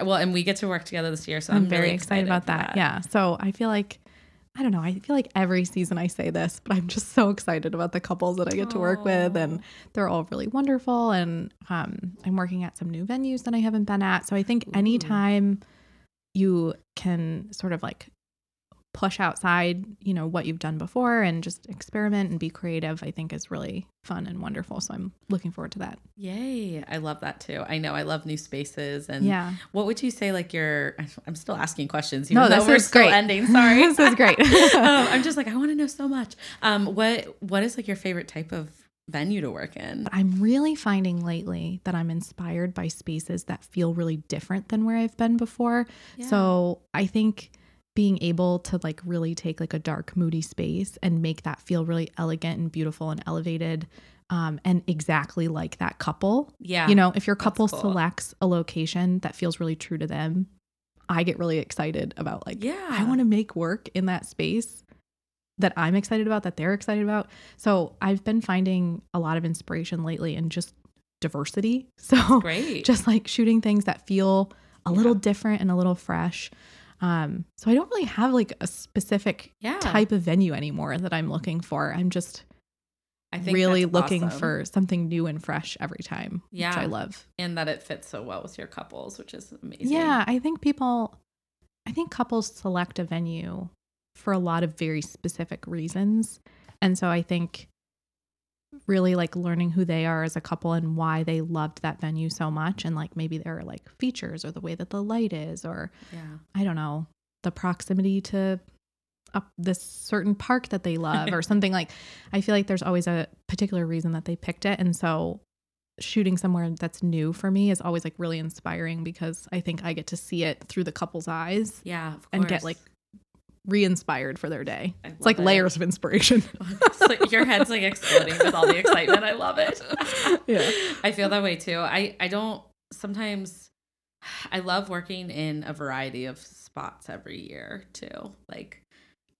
well, and we get to work together this year, so I'm, I'm, very really excited, about for that. Yeah. So I feel like I don't know. I feel like every season I say this, but I'm just so excited about the couples that I get to work with, and they're all really wonderful. And um, I'm working at some new venues that I haven't been at. So I think anytime you can sort of like push outside, you know, what you've done before and just experiment and be creative, I think is really fun and wonderful. So I'm looking forward to that. Yay. I love that too. I know I love new spaces and Yeah. what would you say like your I'm still asking questions No, even though this we're is still great. ending. Sorry. This is great. um, I'm just like I want to know so much. Um what what is like your favorite type of venue to work in? I'm really finding lately that I'm inspired by spaces that feel really different than where I've been before. So I think being able to like really take like a dark, moody space and make that feel really elegant and beautiful and elevated. Um, and exactly like that couple. yeah. You know, if your couple cool. selects a location that feels really true to them, I get really excited about like, Yeah. I want to make work in that space that I'm excited about, that they're excited about. So I've been finding a lot of inspiration lately in just diversity. So great. just like shooting things that feel a little different and a little fresh. Um, so I don't really have like a specific yeah. type of venue anymore that I'm looking for. I'm just I think really looking awesome. for something new and fresh every time, Yeah. which I love. and that it fits so well with your couples, which is amazing. Yeah, I think people, I think couples select a venue for a lot of very specific reasons. And so I think really like learning who they are as a couple and why they loved that venue so much. And like maybe there are like features or the way that the light is, or Yeah. I don't know, the proximity to up this certain park that they love or something like I feel like there's always a particular reason that they picked it. And so shooting somewhere that's new for me is always like really inspiring because I think I get to see it through the couple's eyes Yeah. Of and get like re-inspired for their day. It's like it. layers of inspiration. Like your head's like exploding with all the excitement. I love it. Yeah. I feel that way too. I I don't sometimes I love working in a variety of spots every year too. Like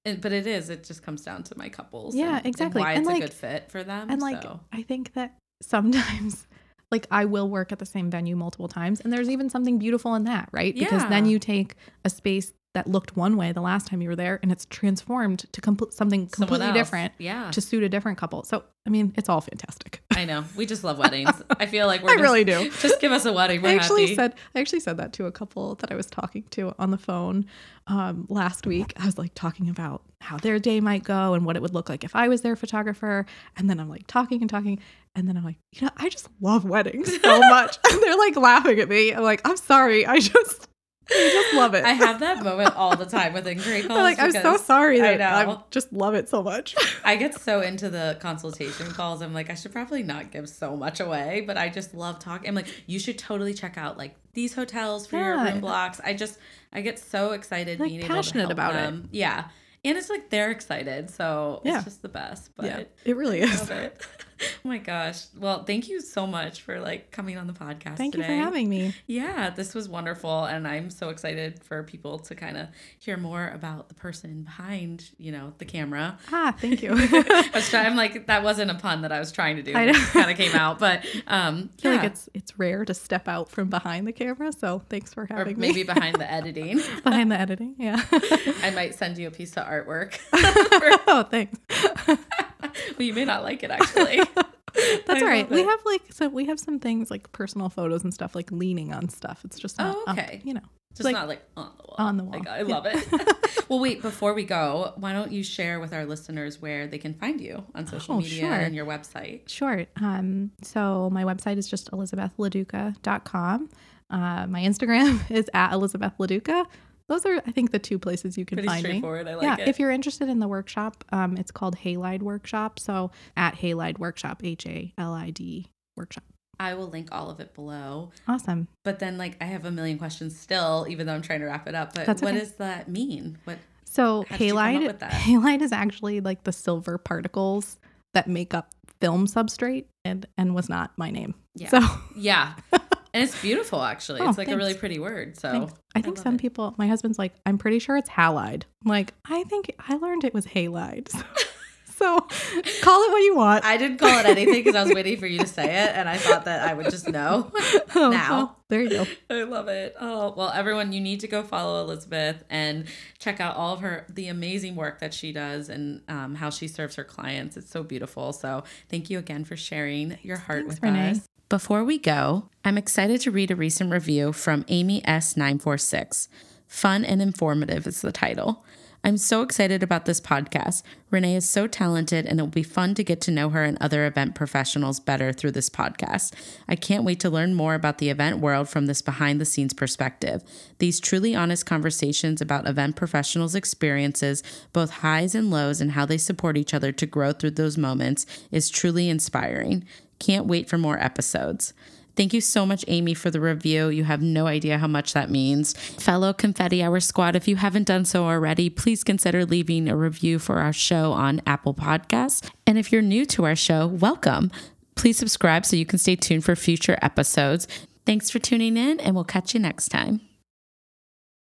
and, but it is it just comes down to my couples. Yeah, and- exactly. And why And, it's like- a good fit for them. And like so. I think that sometimes like I will work at the same venue multiple times and there's even something beautiful in that, right? Because then you take a space that looked one way the last time you were there and it's transformed to complete something completely different Yeah. to suit a different couple. So, I mean, it's all fantastic. I know. We just love weddings. I feel like we're I just, really do. Just give us a wedding. We're I actually happy. said I actually said that to a couple that I was talking to on the phone um, last week. I was like talking about how their day might go and what it would look like if I was their photographer. And then I'm like talking and talking, and then I'm like, you know, I just love weddings so much. and they're like laughing at me. I'm like, I'm sorry, I just, I just love it. I have that moment all the time with inquiry calls. I'm like, I'm so sorry I that I, know. just love it so much. I get so into the consultation calls. I'm like, I should probably not give so much away, but I just love talking. I'm like, you should totally check out like these hotels for your Yeah. room blocks. I just, I get so excited Like, being able to passionate about it. them. Yeah. And it's like they're excited. So Yeah. it's just the best. But yeah, it really I is. it. oh my gosh. Well, thank you so much for like coming on the podcast. Thank you for having me. Yeah, this was wonderful. And I'm so excited for people to kind of hear more about the person behind, you know, the camera. Ah, thank you. I was trying, I'm like, that wasn't a pun that I was trying to do. I It know. kind of came out. But um, I feel yeah. like it's it's rare to step out from behind the camera, so thanks for or having maybe me. Maybe behind the editing. behind the editing. Yeah. I might send you a piece of artwork. oh, thanks. well, you may not like it actually. That's I all right. We have like so we have some things like personal photos and stuff like leaning on stuff. It's just not Oh, up, okay. you know. Just like- not like on the wall. on the wall. Like, I Yeah. love it. well, wait, before we go, why don't you share with our listeners where they can find you on social Oh, media sure. and your website? Sure. Um, so my website is just elizabethladuca.com. Uh, my Instagram is at Elizabeth LaDuca. Those are, I think, the two places you can Pretty find me. straightforward. I like yeah, it. if you're interested in the workshop, um, it's called Halide Workshop. So at Halide Workshop, H A L I D Workshop. I will link all of it below. Awesome. But then, like, I have a million questions still, even though I'm trying to wrap it up. But That's what okay. does that mean? What? So How did you come up halide, halide is actually like the silver particles that make up film substrate, and and was not my name. Yeah. So Yeah. and it's beautiful, actually. Oh, it's like a really pretty word. So thanks. I think love some it. people. My husband's like, I'm pretty sure it's halide. I'm like, I think I learned it was halide. So, so call it what you want. I didn't call it anything because I was waiting for you to say it, and I thought that I would just know. Oh, now. well, there you go. I love it. Oh, well, everyone, you need to go follow Elizabeth and check out all of her, the amazing work that she does and um, how she serves her clients. It's so beautiful. So thank you again for sharing your heart Thanks, with Renee. us. Before we go, I'm excited to read a recent review from Amy S946. Fun and informative is the title. I'm so excited about this podcast. Renee is so talented, and it will be fun to get to know her and other event professionals better through this podcast. I can't wait to learn more about the event world from this behind the scenes perspective. These truly honest conversations about event professionals' experiences, both highs and lows, and how they support each other to grow through those moments, is truly inspiring. Can't wait for more episodes. Thank you so much, Amy, for the review. You have no idea how much that means. Fellow Confetti Hour Squad, if you haven't done so already, please consider leaving a review for our show on Apple Podcasts. And if you're new to our show, welcome. Please subscribe so you can stay tuned for future episodes. Thanks for tuning in, and we'll catch you next time.